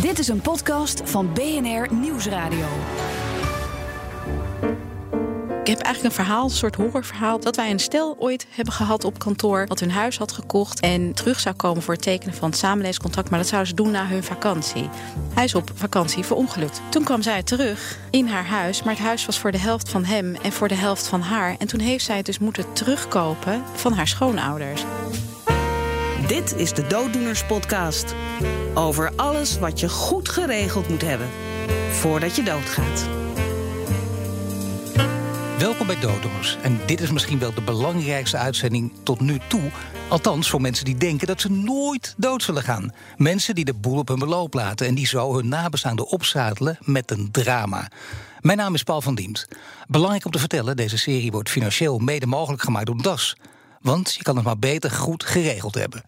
Dit is een podcast van BNR Nieuwsradio. Ik heb eigenlijk een verhaal, een soort horrorverhaal. Dat wij een stel ooit hebben gehad op kantoor. dat hun huis had gekocht. en terug zou komen voor het tekenen van het samenlevingscontract. Maar dat zouden ze doen na hun vakantie. Hij is op vakantie verongelukt. Toen kwam zij terug in haar huis. Maar het huis was voor de helft van hem en voor de helft van haar. En toen heeft zij het dus moeten terugkopen van haar schoonouders. Dit is de Dooddoeners Podcast. Over alles wat je goed geregeld moet hebben voordat je doodgaat. Welkom bij Dooddoeners. En dit is misschien wel de belangrijkste uitzending tot nu toe. Althans, voor mensen die denken dat ze nooit dood zullen gaan. Mensen die de boel op hun beloop laten en die zo hun nabestaanden opzadelen met een drama. Mijn naam is Paul van Diemt. Belangrijk om te vertellen, deze serie wordt financieel mede mogelijk gemaakt door DAS. Want je kan het maar beter goed geregeld hebben.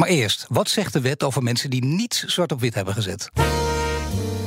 Maar eerst, wat zegt de wet over mensen die niets zwart op wit hebben gezet?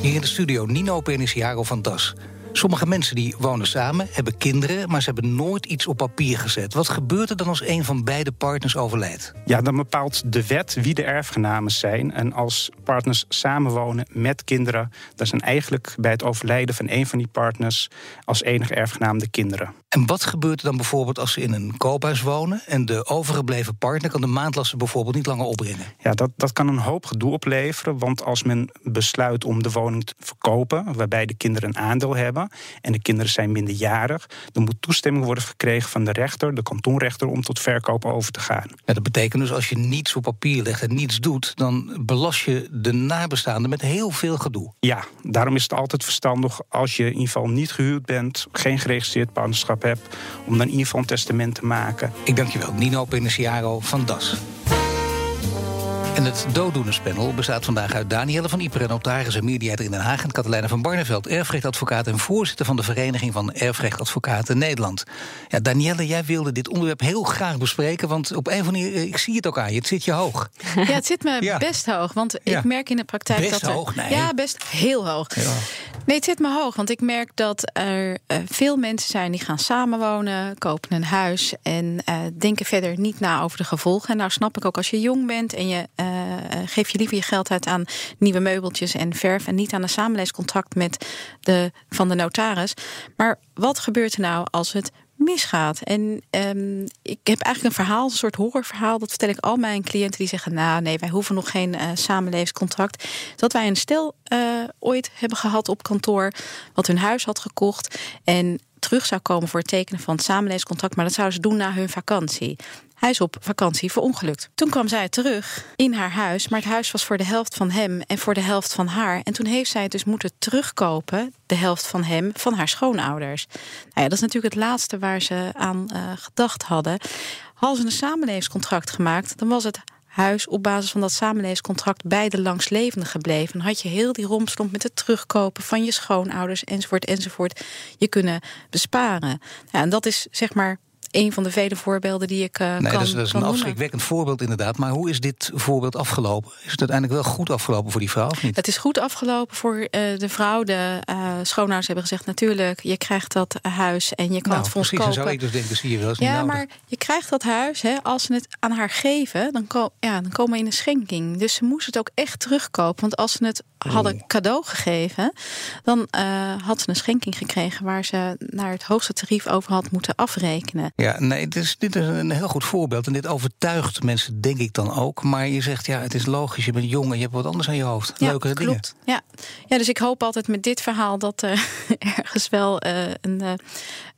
Hier in de studio Nino Peniciaro van DAS. Sommige mensen die wonen samen, hebben kinderen, maar ze hebben nooit iets op papier gezet. Wat gebeurt er dan als een van beide partners overlijdt? Ja, dan bepaalt de wet wie de erfgenamen zijn. En als partners samenwonen met kinderen, dan zijn eigenlijk bij het overlijden van een van die partners als enige erfgenaam de kinderen. En wat gebeurt er dan bijvoorbeeld als ze in een koophuis wonen en de overgebleven partner kan de maandlasten bijvoorbeeld niet langer opbrengen? Ja, dat, dat kan een hoop gedoe opleveren, want als men besluit om de woning te verkopen, waarbij de kinderen een aandeel hebben en de kinderen zijn minderjarig, dan moet toestemming worden gekregen van de rechter, de kantonrechter, om tot verkoop over te gaan. Ja, dat betekent dus als je niets op papier legt en niets doet, dan belast je de nabestaanden met heel veel gedoe. Ja, daarom is het altijd verstandig als je in ieder geval niet gehuurd bent, geen geregistreerd partnerschap hebt, om dan in ieder geval een testament te maken. Ik dank je wel, Nino Peniciaro van DAS. En het dooddoenerspanel bestaat vandaag uit Danielle van Iperen, notaris en mediator in Den Haag... en Katelijne van Barneveld, erfrechtadvocaat... en voorzitter van de Vereniging van Erfrechtadvocaten Nederland. Ja, Danielle, jij wilde dit onderwerp heel graag bespreken... want op een of andere manier, ik zie het ook aan je, het zit je hoog. Ja, het zit me Ja. best hoog, want Ja. ik merk in de praktijk Best dat... hoog? Nee. Ja, best heel hoog. Ja. Nee, het zit me hoog, want ik merk dat er eh, veel mensen zijn... die gaan samenwonen, kopen een huis... en eh, denken verder niet na over de gevolgen. En nou snap ik ook, als je jong bent en je eh, geeft je liever je geld uit... aan nieuwe meubeltjes en verf... en niet aan een samenlevingscontract met de, van de notaris. Maar wat gebeurt er nou als het misgaat. En ehm, ik heb eigenlijk een verhaal, een soort horrorverhaal. Dat vertel ik al mijn cliënten die zeggen... nou nee, wij hoeven nog geen eh, samenlevingscontract. Dat wij een stel eh, ooit hebben gehad op kantoor... wat hun huis had gekocht en terug zou komen voor het tekenen van het samenlevingscontract... maar dat zouden ze doen na hun vakantie. Hij is op vakantie verongelukt. Toen kwam zij terug in haar huis, maar het huis was voor de helft van hem en voor de helft van haar. En toen heeft zij het dus moeten terugkopen, de helft van hem, van haar schoonouders. Nou ja, dat is natuurlijk het laatste waar ze aan eh, gedacht hadden. Hadden ze een samenlevingscontract gemaakt, dan was het huis op basis van dat samenlevingscontract beide langslevend gebleven. Dan had je heel die romslomp met het terugkopen van je schoonouders enzovoort enzovoort je kunnen besparen. Ja, en dat is zeg maar een van de vele voorbeelden die ik eh, Nee, kan dat is, dat is een afschrikwekkend voorbeeld inderdaad. Maar hoe is dit voorbeeld afgelopen? Is het uiteindelijk wel goed afgelopen voor die vrouw of niet? Het is goed afgelopen voor eh, de vrouw. De eh schoonouders hebben gezegd: natuurlijk, je krijgt dat huis en je kan nou, het voor ons precies, kopen. zou ik dus denken, zie je wel, is niet Ja, nodig. maar je krijgt dat huis, hè, als ze het aan haar geven, dan, ko ja, dan komen we in een schenking. Dus ze moest het ook echt terugkopen. Want als ze het hadden cadeau gegeven, dan eh, had ze een schenking gekregen waar ze naar het hoogste tarief over had moeten afrekenen. Ja, nee, dit is, dit is een heel goed voorbeeld. En dit overtuigt mensen, denk ik dan ook. Maar je zegt, ja, het is logisch, je bent jong en je hebt wat anders aan je hoofd. Leukere dingen. klopt. Ja. ja, dus ik hoop altijd met dit verhaal dat er ergens wel eh, een, eh,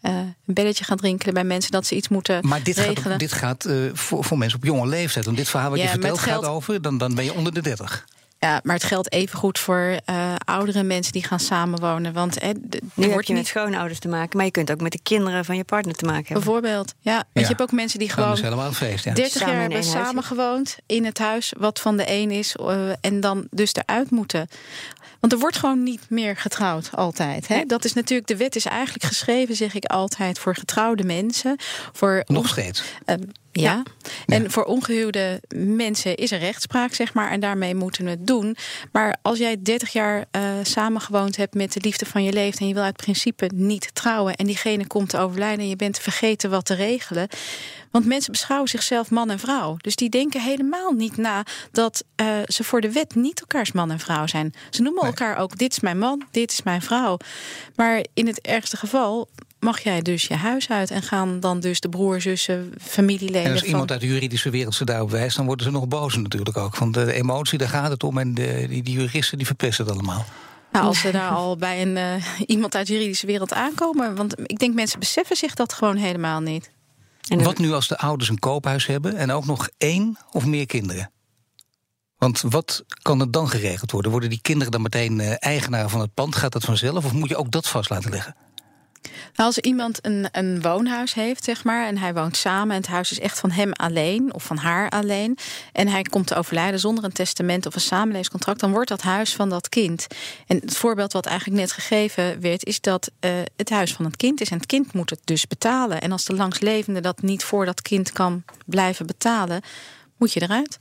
eh, een belletje gaat rinkelen bij mensen dat ze iets moeten Maar dit regelen. gaat, dit gaat eh, voor, voor mensen op jonge leeftijd. Want dit verhaal wat Ja, je vertelt geld- gaat over, dan, dan ben je onder de 30. Ja, maar het geldt even goed voor eh, oudere mensen die gaan samenwonen. Want eh, d- er Nu heb wordt je met niet schoonouders te maken, maar je kunt ook met de kinderen van je partner te maken hebben. bijvoorbeeld. Ja, want Ja. je hebt ook mensen die gewoon helemaal feest. Ja. 30 Samen jaar in hebben samengewoond in het huis wat van de een is eh, en dan dus eruit moeten. Want er wordt gewoon niet meer getrouwd altijd. Hè? Dat is natuurlijk, de wet is eigenlijk geschreven, zeg ik altijd, voor getrouwde mensen. Voor Nog steeds. Eh, Ja. En voor ongehuwde mensen is er rechtspraak, zeg maar. En daarmee moeten we het doen. Maar als jij 30 jaar uh, samengewoond hebt met de liefde van je leven. en je wil uit principe niet trouwen. en diegene komt te overlijden. en je bent vergeten wat te regelen. Want mensen beschouwen zichzelf man en vrouw. Dus die denken helemaal niet na dat uh, ze voor de wet niet elkaars man en vrouw zijn. Ze noemen elkaar ook: dit is mijn man, dit is mijn vrouw. Maar in het ergste geval mag jij dus je huis uit en gaan dan dus de broer, zussen, familieleden. En als iemand uit de juridische wereld ze daarop wijst, dan worden ze nog boos natuurlijk ook. Want de emotie, daar gaat het om. En de, die, die juristen die verpesten het allemaal. Nou, als ze daar al bij een, uh, iemand uit de juridische wereld aankomen. Want ik denk mensen beseffen zich dat gewoon helemaal niet. En wat nu als de ouders een koophuis hebben en ook nog één of meer kinderen? Want wat kan er dan geregeld worden? Worden die kinderen dan meteen uh, eigenaar van het pand? Gaat dat vanzelf? Of moet je ook dat vast laten leggen? Nou, als iemand een, een woonhuis heeft, zeg maar, en hij woont samen en het huis is echt van hem alleen of van haar alleen, en hij komt te overlijden zonder een testament of een samenlevingscontract, dan wordt dat huis van dat kind. En het voorbeeld wat eigenlijk net gegeven werd, is dat uh, het huis van het kind is en het kind moet het dus betalen. En als de langslevende dat niet voor dat kind kan blijven betalen, moet je eruit.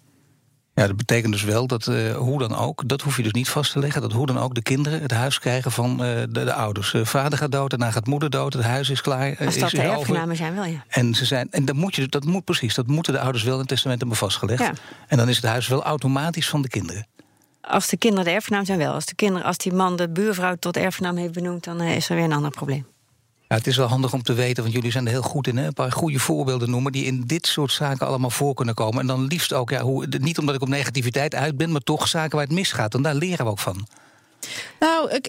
Ja, dat betekent dus wel dat uh, hoe dan ook, dat hoef je dus niet vast te leggen, dat hoe dan ook de kinderen het huis krijgen van uh, de, de, ouders. Uh, vader gaat dood, daarna gaat moeder dood, het huis is klaar. Als dat de erfgenamen zijn, wel ja. En, ze zijn, en dat, moet je, dat moet precies, dat moeten de ouders wel in het testament hebben vastgelegd. Ja. En dan is het huis wel automatisch van de kinderen. Als de kinderen de erfgenaam zijn wel. Als, de kinderen, als die man de buurvrouw tot erfgenaam heeft benoemd, dan is er weer een ander probleem. Het is wel handig om te weten, want jullie zijn er heel goed in. Hè? Een paar goede voorbeelden noemen die in dit soort zaken allemaal voor kunnen komen. En dan liefst ook, ja, hoe, niet omdat ik op negativiteit uit ben, maar toch zaken waar het misgaat. En daar leren we ook van. Nou,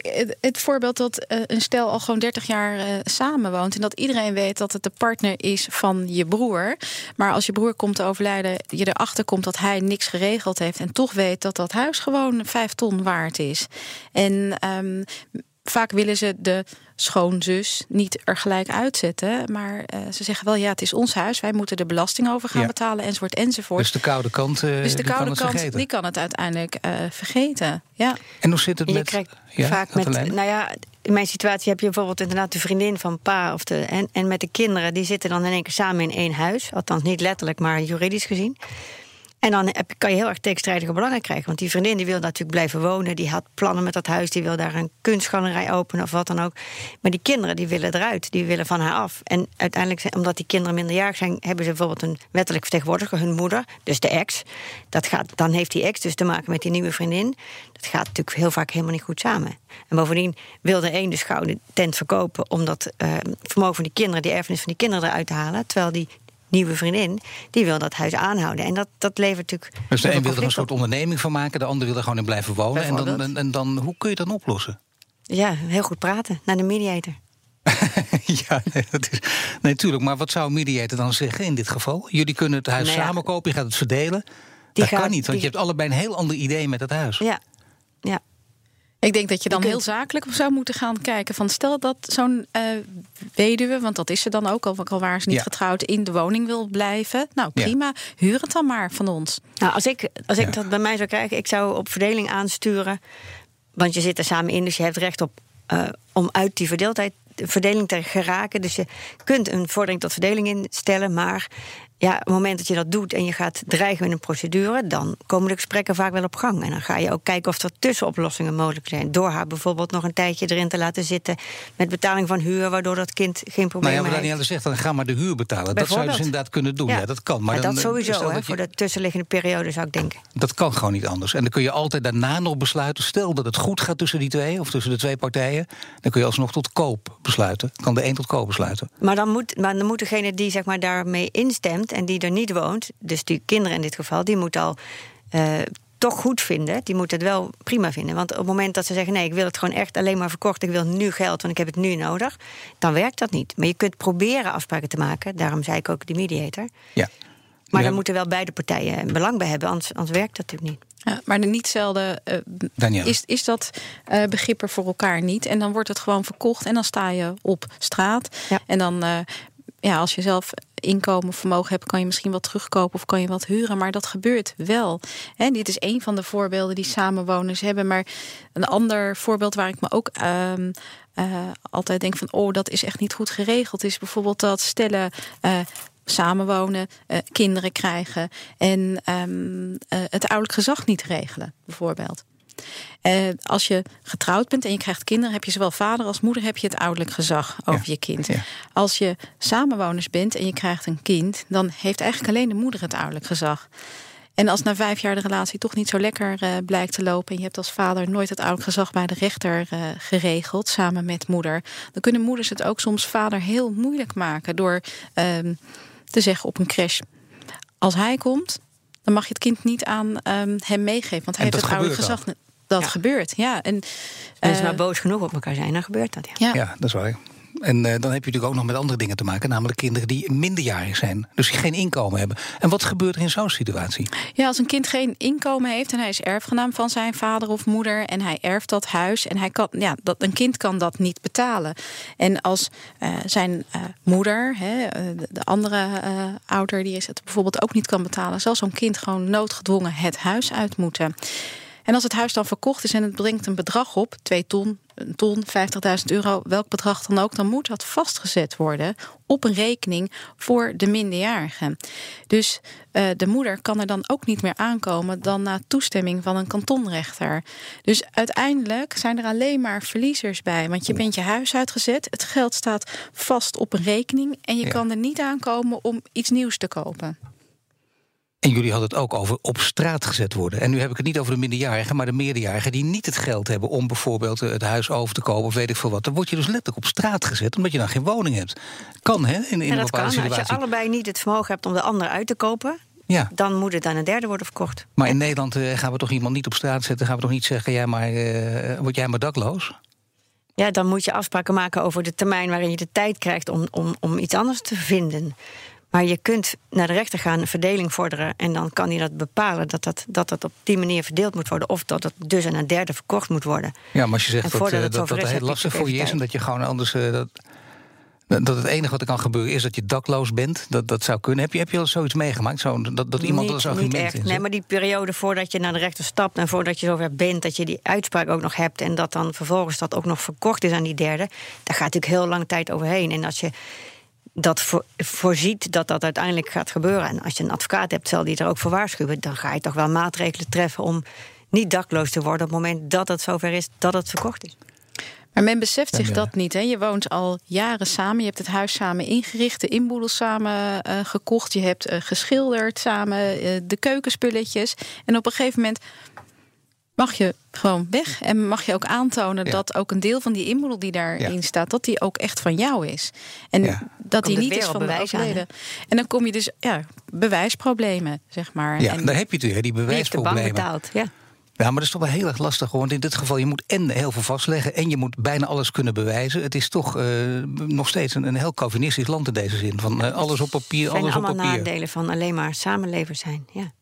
het, voorbeeld dat uh, een stel al gewoon 30 jaar uh, samenwoont. En dat iedereen weet dat het de partner is van je broer. Maar als je broer komt te overlijden, je erachter komt dat hij niks geregeld heeft. En toch weet dat dat huis gewoon 5 ton waard is. En um, vaak willen ze de schoonzus niet er gelijk uitzetten. Maar uh, ze zeggen wel, ja, het is ons huis. Wij moeten de belasting over gaan betalen, enzovoort, enzovoort. Dus de koude kant, uh, dus de koude kan kant, die kan het uiteindelijk uh, vergeten. Ja. En hoe zit het je met... Ja, vaak met, nou ja, in mijn situatie heb je bijvoorbeeld inderdaad de vriendin van pa of de, en, en met de kinderen, die zitten dan in één keer samen in één huis. Althans, niet letterlijk, maar juridisch gezien. En dan kan je heel erg tegenstrijdige belangen krijgen. Want die vriendin die wil natuurlijk blijven wonen. Die had plannen met dat huis. Die wil daar een kunstgalerij openen of wat dan ook. Maar die kinderen die willen eruit. Die willen van haar af. En uiteindelijk, omdat die kinderen minderjarig zijn... hebben ze bijvoorbeeld een wettelijk vertegenwoordiger, hun moeder. Dus de ex. Dat gaat, dan heeft die ex dus te maken met die nieuwe vriendin. Dat gaat natuurlijk heel vaak helemaal niet goed samen. En bovendien wil de een dus gauw de tent verkopen... om dat uh, vermogen van die kinderen, die erfenis van die kinderen eruit te halen. Terwijl die nieuwe vriendin, die wil dat huis aanhouden. En dat, dat levert natuurlijk. Dus de een wil er een soort onderneming van maken, de ander wil er gewoon in blijven wonen. En dan, en, en dan, hoe kun je dat oplossen? Ja, heel goed praten naar de mediator. ja, nee, dat is, nee, tuurlijk. Maar wat zou een mediator dan zeggen in dit geval? Jullie kunnen het huis nou ja, samen kopen, je gaat het verdelen. dat gaat, kan niet, want die... je hebt allebei een heel ander idee met het huis. Ja, ja. Ik denk dat je dan je kunt... heel zakelijk zou moeten gaan kijken. Van stel dat zo'n uh, weduwe, want dat is ze dan ook, al, al waar ze niet ja. getrouwd, in de woning wil blijven. Nou prima, ja. huur het dan maar van ons. Nou, als ik, als ik dat bij mij zou krijgen, ik zou op verdeling aansturen. Want je zit er samen in, dus je hebt recht op uh, om uit die verdeeldheid verdeling te geraken. Dus je kunt een vordering tot verdeling instellen, maar ja, op het moment dat je dat doet en je gaat dreigen met een procedure, dan komen de gesprekken vaak wel op gang. En dan ga je ook kijken of er tussenoplossingen mogelijk zijn. Door haar bijvoorbeeld nog een tijdje erin te laten zitten met betaling van huur, waardoor dat kind geen probleem nou ja, heeft. Maar dan zegt, dan ga maar de huur betalen. Dat zou je dus inderdaad kunnen doen. Ja, ja dat kan. Maar ja, dan, dat sowieso, hè, dat voor de tussenliggende periode zou ik denken. Dat kan gewoon niet anders. En dan kun je altijd daarna nog besluiten. Stel dat het goed gaat tussen die twee, of tussen de twee partijen, dan kun je alsnog tot koop besluiten. Kan de een tot koop besluiten. Maar dan moet, maar dan moet degene die zeg maar, daarmee instemt en die er niet woont dus die kinderen in dit geval, die moet al uh, toch goed vinden. Die moet het wel prima vinden. Want op het moment dat ze zeggen: nee, ik wil het gewoon echt alleen maar verkocht, ik wil nu geld, want ik heb het nu nodig, dan werkt dat niet. Maar je kunt proberen afspraken te maken. Daarom zei ik ook de mediator. Ja. Maar ja. dan moeten wel beide partijen belang bij hebben, anders, anders werkt dat natuurlijk niet. Ja, maar de niet zelden uh, is, is dat uh, begrip er voor elkaar niet. En dan wordt het gewoon verkocht en dan sta je op straat. Ja. En dan, uh, ja, als je zelf inkomen, vermogen hebt, kan je misschien wat terugkopen of kan je wat huren. Maar dat gebeurt wel. En dit is een van de voorbeelden die samenwoners hebben. Maar een ander voorbeeld waar ik me ook uh, uh, altijd denk van, oh, dat is echt niet goed geregeld, is bijvoorbeeld dat stellen uh, samenwonen, uh, kinderen krijgen en um, het ouderlijk gezag niet regelen, bijvoorbeeld. Uh, als je getrouwd bent en je krijgt kinderen, heb je zowel vader als moeder heb je het ouderlijk gezag over je kind. Ja. Als je samenwoners bent en je krijgt een kind, dan heeft eigenlijk alleen de moeder het ouderlijk gezag. En als na vijf jaar de relatie toch niet zo lekker uh, blijkt te lopen... en je hebt als vader nooit het ouderlijk gezag bij de rechter uh, geregeld... samen met moeder, dan kunnen moeders het ook soms vader heel moeilijk maken... door uh, te zeggen op een crash, als hij komt... dan mag je het kind niet aan ehm, hem meegeven, want hij heeft het ouderlijk gezag... Dat gebeurt, ja. En, Mensen maar boos genoeg op elkaar zijn, dan gebeurt dat. Ja, ja. ja dat is waar. En uh, dan heb je natuurlijk ook nog met andere dingen te maken, namelijk kinderen die minderjarig zijn, dus die geen inkomen hebben. En wat gebeurt er in zo'n situatie? Ja, als een kind geen inkomen heeft en hij is erfgenaam van zijn vader of moeder en hij erft dat huis en hij kan, ja, dat, een kind kan dat niet betalen. En als uh, zijn uh, moeder, hè, de andere ouder, die is het bijvoorbeeld ook niet kan betalen, zal zo'n kind gewoon noodgedwongen het huis uit moeten. En als het huis dan verkocht is en het brengt een bedrag op, 2 ton, een ton, 50.000 euro, welk bedrag dan ook, dan moet dat vastgezet worden op een rekening voor de minderjarige. Dus uh, de moeder kan er dan ook niet meer aankomen dan na toestemming van een kantonrechter. Dus uiteindelijk zijn er alleen maar verliezers bij, want je bent je huis uitgezet, het geld staat vast op een rekening en je ja. kan er niet aankomen om iets nieuws te kopen. En jullie hadden het ook over op straat gezet worden. En nu heb ik het niet over de minderjarigen, maar de meerderjarigen die niet het geld hebben om bijvoorbeeld het huis over te kopen of weet ik veel wat. Dan word je dus letterlijk op straat gezet omdat je dan geen woning hebt. Kan hè? In, in ja, een bepaalde kan. situatie. Als je allebei niet het vermogen hebt om de ander uit te kopen, ja. dan moet het aan een derde worden verkocht. Maar in Nederland uh, gaan we toch iemand niet op straat zetten? Gaan we toch niet zeggen, ja, maar uh, word jij maar dakloos? Ja, dan moet je afspraken maken over de termijn waarin je de tijd krijgt om, om, om iets anders te vinden. Maar je kunt naar de rechter gaan, een verdeling vorderen. En dan kan hij dat bepalen dat dat, dat dat op die manier verdeeld moet worden. Of dat het dus aan een derde verkocht moet worden. Ja, maar als je zegt dat dat, het, dat, dat heel lastig voor je is en dat je gewoon anders. Uh, dat, dat het enige wat er kan gebeuren is dat je dakloos bent. Dat, dat zou kunnen. Heb je, heb je al zoiets meegemaakt? Zo, dat, dat iemand niet, als argument niet echt. Nee, maar die periode voordat je naar de rechter stapt en voordat je zover bent, dat je die uitspraak ook nog hebt en dat dan vervolgens dat ook nog verkocht is aan die derde, daar gaat natuurlijk heel lang tijd overheen. En als je dat voor, voorziet dat dat uiteindelijk gaat gebeuren. En als je een advocaat hebt, zal die er ook voor waarschuwen. Dan ga je toch wel maatregelen treffen om niet dakloos te worden op het moment dat het zover is dat het verkocht is. Maar men beseft zich dat niet. Hè? Je woont al jaren samen. Je hebt het huis samen ingericht, de inboedel samen uh, gekocht. Je hebt uh, geschilderd samen, uh, de keukenspulletjes. En op een gegeven moment mag je gewoon weg. En mag je ook aantonen ja. dat ook een deel van die inboedel die daarin ja. staat, dat die ook echt van jou is. En ja. dat die niet is van de overleden. En dan kom je dus, ja, bewijsproblemen, zeg maar. Ja, en daar heb je het weer, die bewijsproblemen. Die betaald, ja. Ja, maar dat is toch wel heel erg lastig. Want in dit geval, je moet en heel veel vastleggen... en je moet bijna alles kunnen bewijzen. Het is toch uh, nog steeds een, een heel Calvinistisch land in deze zin. Van uh, alles op papier, alles op papier. zijn allemaal nadelen van alleen maar samenleven zijn, ja.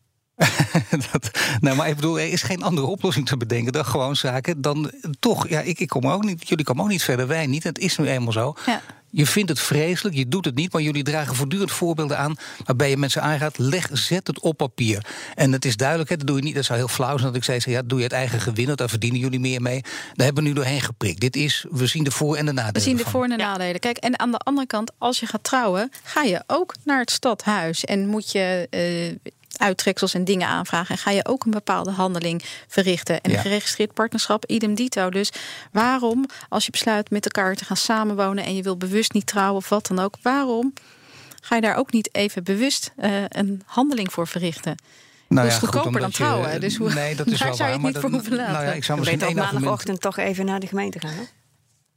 dat, nou, maar ik bedoel, er is geen andere oplossing te bedenken dan gewoon zaken. Dan toch, ja, ik, ik kom ook niet, jullie komen ook niet verder, wij niet. Het is nu eenmaal zo. Ja. Je vindt het vreselijk, je doet het niet, maar jullie dragen voortdurend voorbeelden aan waarbij je mensen aangaat, leg, zet het op papier. En het is duidelijk, hè, dat doe je niet, dat zou heel flauw zijn dat ik zei, ja, doe je het eigen gewin, daar verdienen jullie meer mee. Daar hebben we nu doorheen geprikt. Dit is, we zien de voor- en de nadelen. We zien de voor- en de nadelen. Kijk, en aan de andere kant, als je gaat trouwen, ga je ook naar het stadhuis en moet je. Uittreksels en dingen aanvragen. En ga je ook een bepaalde handeling verrichten. En ja. een geregistreerd partnerschap, idem dito. Dus waarom, als je besluit met elkaar te gaan samenwonen... en je wil bewust niet trouwen of wat dan ook... waarom ga je daar ook niet even bewust uh, een handeling voor verrichten? Nou dat is ja, goedkoper goed, dan trouwen. Je, dus hoe, nee, dat is daar wel zou je het niet voor hoeven laten. Nou ja, ik zou Je misschien weet op maandagochtend toch even naar de gemeente gaan, hè?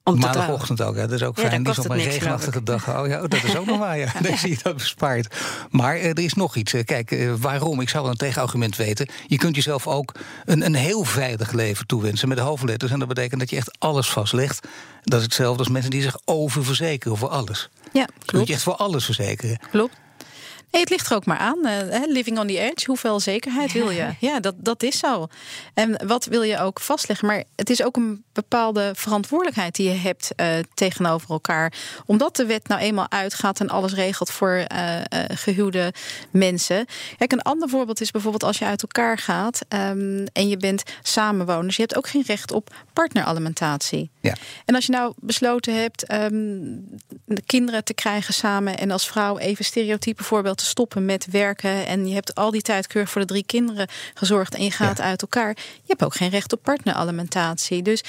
Om Maandagochtend ook, ja, dat is ook ja, fijn. Die is op een regenachtige dag. Oh ja, oh, dat is ook nog waar, ja. Dan zie je dat bespaard. Maar uh, er is nog iets. Kijk, uh, waarom? Ik zou wel een tegenargument weten. Je kunt jezelf ook een, een heel veilig leven toewensen met hoofdletters. En dat betekent dat je echt alles vastlegt. Dat is hetzelfde als mensen die zich oververzekeren voor alles. Ja, klopt. Je je echt voor alles verzekeren. Klopt. Hey, het ligt er ook maar aan. eh, living on the edge. Hoeveel zekerheid wil je? Ja, dat, dat is zo. En wat wil je ook vastleggen? Maar het is ook een bepaalde verantwoordelijkheid die je hebt eh, tegenover elkaar. Omdat de wet nou eenmaal uitgaat en alles regelt voor eh, eh, gehuwde mensen. Kijk, een ander voorbeeld is bijvoorbeeld als je uit elkaar gaat ehm, en je bent samenwoners. Je hebt ook geen recht op partneralimentatie. Ja. En als je nou besloten hebt ehm, de kinderen te krijgen samen en als vrouw even stereotype voorbeeld te stoppen met werken. En je hebt al die tijd keurig voor de drie kinderen gezorgd en je gaat uit elkaar, je hebt ook geen recht op partneralimentatie. Dus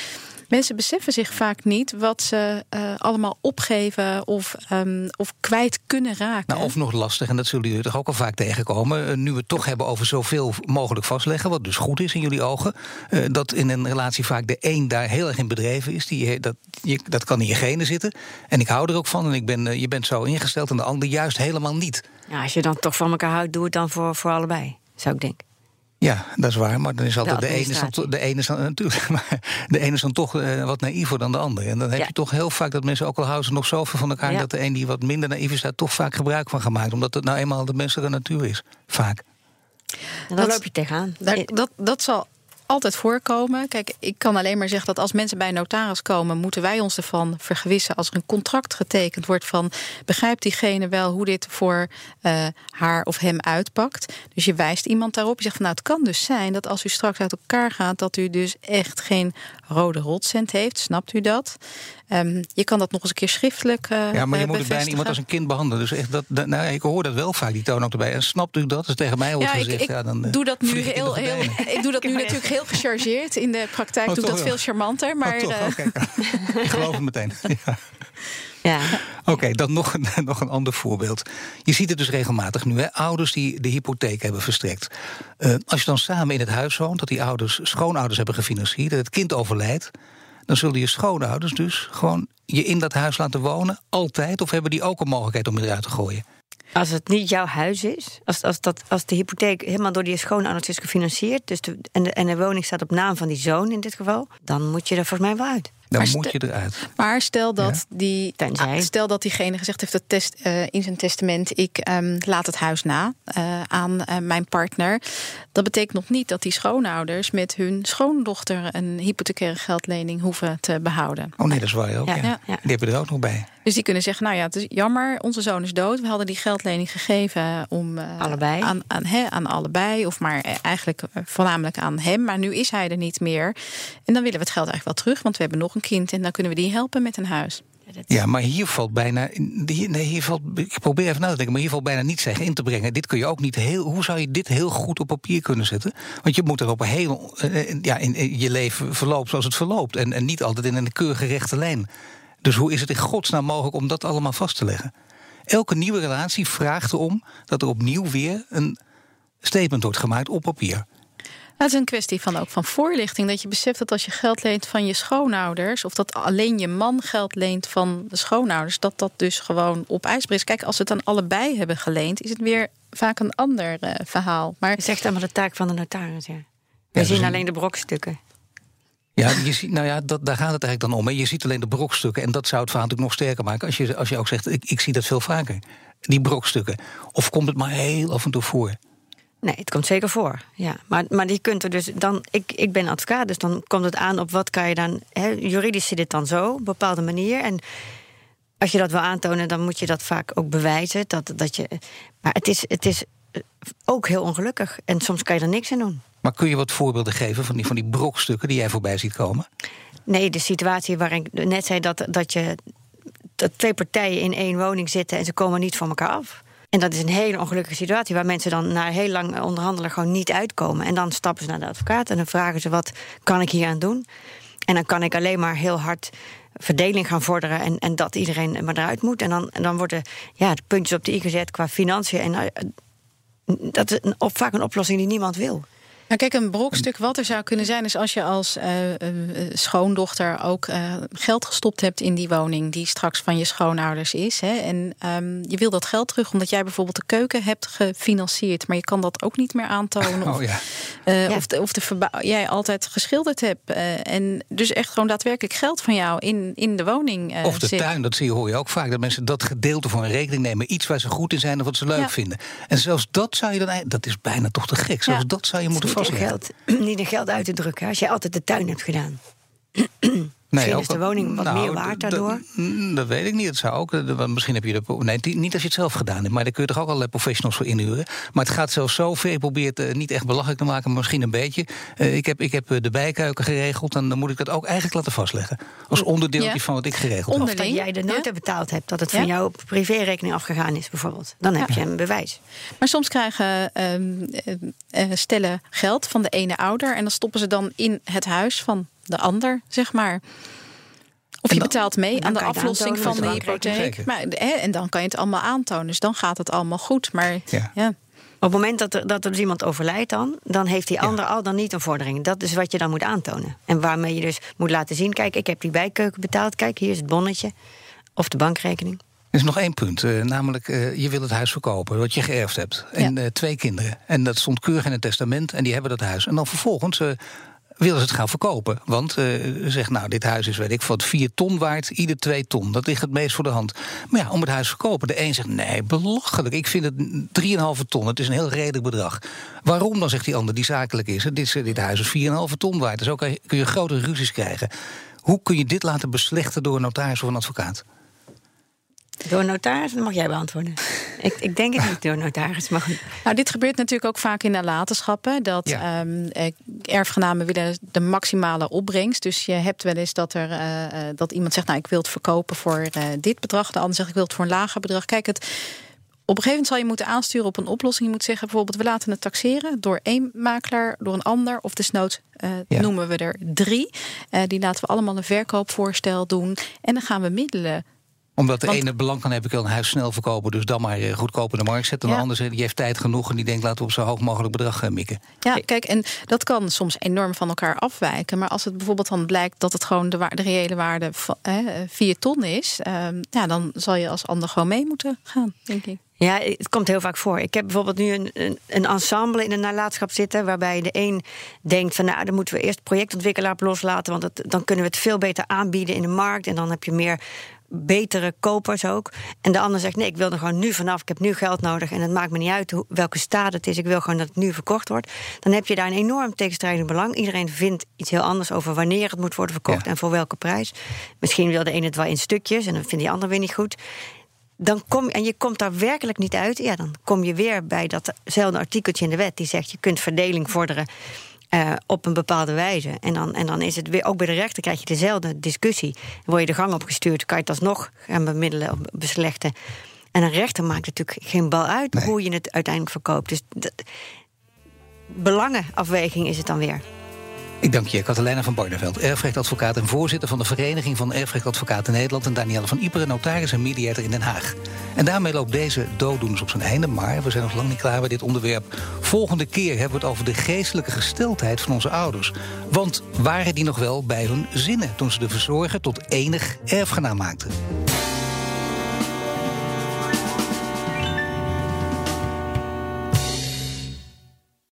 mensen beseffen zich vaak niet wat ze eh, allemaal opgeven of, ehm, of kwijt kunnen raken. Nou, of nog lastig, en dat zullen jullie toch ook al vaak tegenkomen. eh, Nu we het toch hebben over zoveel mogelijk vastleggen, wat dus goed is in jullie ogen. eh, dat in een relatie vaak de een daar heel erg in bedreven is. Die, dat, je, dat kan in je genen zitten. En ik hou er ook van en ik ben, je bent zo ingesteld en de ander juist helemaal niet. Ja, als je dan toch van elkaar houdt, doe het dan voor, voor allebei, zou ik denken. Ja, dat is waar. Maar dan is altijd De de, ene, is dan, de ene is dan natuurlijk. Maar de ene is dan toch eh, wat naïver dan de ander. En dan heb Ja. je toch heel vaak dat mensen ook al houden ze nog zoveel van elkaar. Ja. Dat de een die wat minder naïef is, daar toch vaak gebruik van gemaakt. Omdat het nou eenmaal de menselijke natuur is. Vaak. En dan Dat- loop je tegenaan. Daar- dat, dat zal altijd voorkomen. Kijk, ik kan alleen maar zeggen dat als mensen bij een notaris komen, moeten wij ons ervan vergewissen als er een contract getekend wordt van begrijpt diegene wel hoe dit voor eh, haar of hem uitpakt. Dus je wijst iemand daarop. Je zegt van nou, het kan dus zijn dat als u straks uit elkaar gaat, dat u dus echt geen rode rotcent heeft. Snapt u dat? Ehm, je kan dat nog eens een keer schriftelijk. eh, Ja, maar je eh, moet het bijna iemand als een kind behandelen. Dus echt dat, dat- nou, ik hoor dat wel vaak, die toon ook erbij. En snapt u dat? Dus tegen mij wordt Ja, ik, gezegd. ik ja, dan, eh, doe dat nu heel, heel, ik doe dat nu natuurlijk heel gechargeerd. In de praktijk Oh, doe ik dat wel? veel charmanter. Maar Oh, toch? kijk. ik geloof het meteen. Ja. Ja. Oké, dan nog een, nog een ander voorbeeld. Je ziet het dus regelmatig nu, hè? ouders die de hypotheek hebben verstrekt. Eh, als je dan samen in het huis woont, dat die ouders schoonouders hebben gefinancierd, dat het kind overlijdt, dan zullen je schoonouders dus gewoon je in dat huis laten wonen, altijd, of hebben die ook een mogelijkheid om je eruit te gooien? Als het niet jouw huis is, als, als, dat, als de hypotheek helemaal door die schoonouders is gefinancierd, dus de, en, de, en de woning staat op naam van die zoon in dit geval, dan moet je er volgens mij wel uit. Dan Maar moet je eruit. Maar stel dat, die, Tenzij. ah, stel dat diegene gezegd heeft dat test, eh, in zijn testament: ik ehm, laat het huis na eh, aan eh, mijn partner. Dat betekent nog niet dat die schoonouders met hun schoondochter een hypothecaire geldlening hoeven te behouden. Oh nee, dat is waar ook. Ja, Ja, ja. Die hebben er ook nog bij. Dus die kunnen zeggen: Nou ja, het is jammer, onze zoon is dood. We hadden die geldlening gegeven om. eh, Allebei. Aan, aan, hè, aan allebei, of maar eh, eigenlijk eh, voornamelijk aan hem. Maar nu is hij er niet meer. En dan willen we het geld eigenlijk wel terug, want we hebben nog een kind en dan kunnen we die helpen met een huis. Ja, maar hier valt bijna. Hier, nee, hier valt, ik probeer even na te denken, maar hier valt bijna niets tegen in te brengen. Dit kun je ook niet heel. Hoe zou je dit heel goed op papier kunnen zetten? Want je moet er op een heel. eh, Ja, in, in je leven verloopt zoals het verloopt. En, en niet altijd in een keurige rechte lijn. Dus hoe is het in godsnaam mogelijk om dat allemaal vast te leggen? Elke nieuwe relatie vraagt erom dat er opnieuw weer een statement wordt gemaakt op papier. Het is een kwestie van ook van voorlichting. Dat je beseft dat als je geld leent van je schoonouders, of dat alleen je man geld leent van de schoonouders, dat dat dus gewoon op ijs is. Kijk, als ze het aan allebei hebben geleend, is het weer vaak een ander eh, verhaal. Maar Het is echt allemaal de taak van de notaris. Ja. We dus zien een- alleen de brokstukken. Ja, je ziet, nou ja, dat, daar gaat het eigenlijk dan om. Hè. Je ziet alleen de brokstukken. En dat zou het verhaal natuurlijk nog sterker maken. Als je, als je ook zegt, ik, ik zie dat veel vaker. Die brokstukken. Of komt het maar heel af en toe voor? Nee, het komt zeker voor. Ja. Maar, maar die kunt er dus dan. Ik, ik ben advocaat, dus dan komt het aan op wat kan je dan. Hè, juridisch zit het dan zo, op een bepaalde manier. En als je dat wil aantonen, dan moet je dat vaak ook bewijzen. Dat, dat je, maar het is, het is ook heel ongelukkig. En soms kan je er niks aan doen. Maar kun je wat voorbeelden geven van die, van die brokstukken die jij voorbij ziet komen? Nee, de situatie waarin ik net zei dat, dat je twee partijen in één woning zitten en ze komen niet van elkaar af. En dat is een hele ongelukkige situatie waar mensen dan na heel lang onderhandelen gewoon niet uitkomen. En dan stappen ze naar de advocaat en dan vragen ze wat kan ik hier aan doen. En dan kan ik alleen maar heel hard verdeling gaan vorderen en, en dat iedereen maar eruit moet. En dan, en dan worden ja, de puntjes op de i gezet qua financiën. En eh, dat is een, op, vaak een oplossing die niemand wil. Nou, kijk, een brokstuk wat er zou kunnen zijn, is als je als uh, uh, schoondochter ook uh, geld gestopt hebt in die woning die straks van je schoonouders is. Hè, en um, je wil dat geld terug omdat jij bijvoorbeeld de keuken hebt gefinancierd, maar je kan dat ook niet meer aantonen. Oh, ja. ja. Of, de, of de jij altijd geschilderd hebt. en dus echt gewoon daadwerkelijk geld van jou in, in de woning. of de zit. tuin, dat zie je, hoor je ook vaak. Dat mensen dat gedeelte voor een rekening nemen. Iets waar ze goed in zijn of wat ze leuk ja. vinden. En zelfs dat zou je dan. Dat is bijna toch te gek. Zelfs dat zou je moeten vastleggen. Geld, niet een geld uit te drukken als je altijd de tuin hebt gedaan. Nee, Misschien is de woning wat nou, meer waard daardoor? Dat weet ik niet. Het zou ook, misschien heb je de, nee, niet als je het zelf gedaan hebt, maar daar kun je toch ook allerlei professionals voor inhuren. Maar het gaat zelfs zo ver. Ik probeer het uh, niet echt belachelijk te maken, maar misschien een beetje. Uh, ik heb, ik heb de bijkeuken geregeld en dan moet ik dat ook eigenlijk laten vastleggen. Als onderdeeltje ja. van wat ik geregeld heb. Dat jij de nota ja? betaald hebt, dat het van jouw privérekening afgegaan is bijvoorbeeld. Dan heb je een bewijs. Maar soms krijgen uh, stellen geld van de ene ouder en dan stoppen ze dan in het huis van de ander, zeg maar. Of je betaalt mee aan de aflossing van de hypotheek. Maar, hè, en dan kan je het allemaal aantonen. Dus dan gaat het allemaal goed. Maar ja. ja. Op het moment dat er, dat er dus iemand overlijdt dan... dan heeft die ander ja. al dan niet een vordering. Dat is wat je dan moet aantonen. En waarmee je dus moet laten zien... kijk, ik heb die bijkeuken betaald. Kijk, hier is het bonnetje. Of de bankrekening. Er is nog één punt, uh, namelijk uh, je wil het huis verkopen, wat je geërfd hebt. En uh, twee kinderen. En dat stond keurig in het testament en die hebben dat huis. En dan vervolgens willen ze het gaan verkopen. Want uh, zegt, nou, dit huis is, weet ik wat, 4 ton waard, ieder 2 ton. Dat ligt het meest voor de hand. Maar ja, om het huis te verkopen, de een zegt, nee, belachelijk. Ik vind het 3,5 ton, het is een heel redelijk bedrag. Waarom dan, zegt die ander, die zakelijk is? Dit, dit huis is 4,5 ton waard, dus ook kun je grote ruzies krijgen. Hoe kun je dit laten beslechten door een notaris of een advocaat? Door een notaris? Dat mag jij beantwoorden. ik, ik denk het niet door notaris. Maar goed. Nou, dit gebeurt natuurlijk ook vaak in nalatenschappen. Dat ja. um, erfgenamen willen de maximale opbrengst. Dus je hebt wel eens dat, er, uh, dat iemand zegt... nou, ik wil het verkopen voor uh, dit bedrag. De ander zegt, ik wil het voor een lager bedrag. Kijk, het, op een gegeven moment zal je moeten aansturen op een oplossing. Je moet zeggen bijvoorbeeld, we laten het taxeren door één makelaar, door een ander. Of desnoods uh, ja. noemen we er drie. Uh, die laten we allemaal een verkoopvoorstel doen. En dan gaan we middelen omdat de Want, ene belang kan heb ik wil een huis snel verkopen, dus dan maar goedkoop in de markt zetten. En ja. de ander die heeft tijd genoeg en die denkt laten we op zo hoog mogelijk bedrag mikken. Ja, kijk, en dat kan soms enorm van elkaar afwijken. Maar als het bijvoorbeeld dan blijkt dat het gewoon de, de reële waarde van eh, 4 ton is, uh, ja, dan zal je als ander gewoon mee moeten gaan, denk ik. Ja, het komt heel vaak voor. Ik heb bijvoorbeeld nu een, een, een ensemble in een nalatenschap zitten... waarbij de een denkt van... nou, dan moeten we eerst projectontwikkelaar loslaten... want het, dan kunnen we het veel beter aanbieden in de markt... en dan heb je meer betere kopers ook. En de ander zegt: nee, ik wil er gewoon nu vanaf. Ik heb nu geld nodig en het maakt me niet uit hoe, welke staat het is. Ik wil gewoon dat het nu verkocht wordt. Dan heb je daar een enorm tegenstrijdig belang. Iedereen vindt iets heel anders over wanneer het moet worden verkocht ja. en voor welke prijs. Misschien wil de een het wel in stukjes en dan vindt die ander weer niet goed. Dan kom, en je komt daar werkelijk niet uit. Ja, dan kom je weer bij datzelfde artikeltje in de wet die zegt: je kunt verdeling vorderen uh, op een bepaalde wijze. En dan, en dan is het weer, ook bij de rechter krijg je dezelfde discussie. Word je de gang opgestuurd, kan je het alsnog gaan bemiddelen of beslechten. En een rechter maakt natuurlijk geen bal uit nee. hoe je het uiteindelijk verkoopt. Dus dat, belangenafweging is het dan weer. Ik dank je, Catalina van Barneveld, erfrechtadvocaat en voorzitter van de Vereniging van Erfrechtadvocaten Nederland. En Danielle van Iperen, notaris en mediator in Den Haag. En daarmee loopt deze dooddoeners op zijn einde. Maar we zijn nog lang niet klaar bij dit onderwerp. Volgende keer hebben we het over de geestelijke gesteldheid van onze ouders. Want waren die nog wel bij hun zinnen toen ze de verzorger tot enig erfgenaam maakten?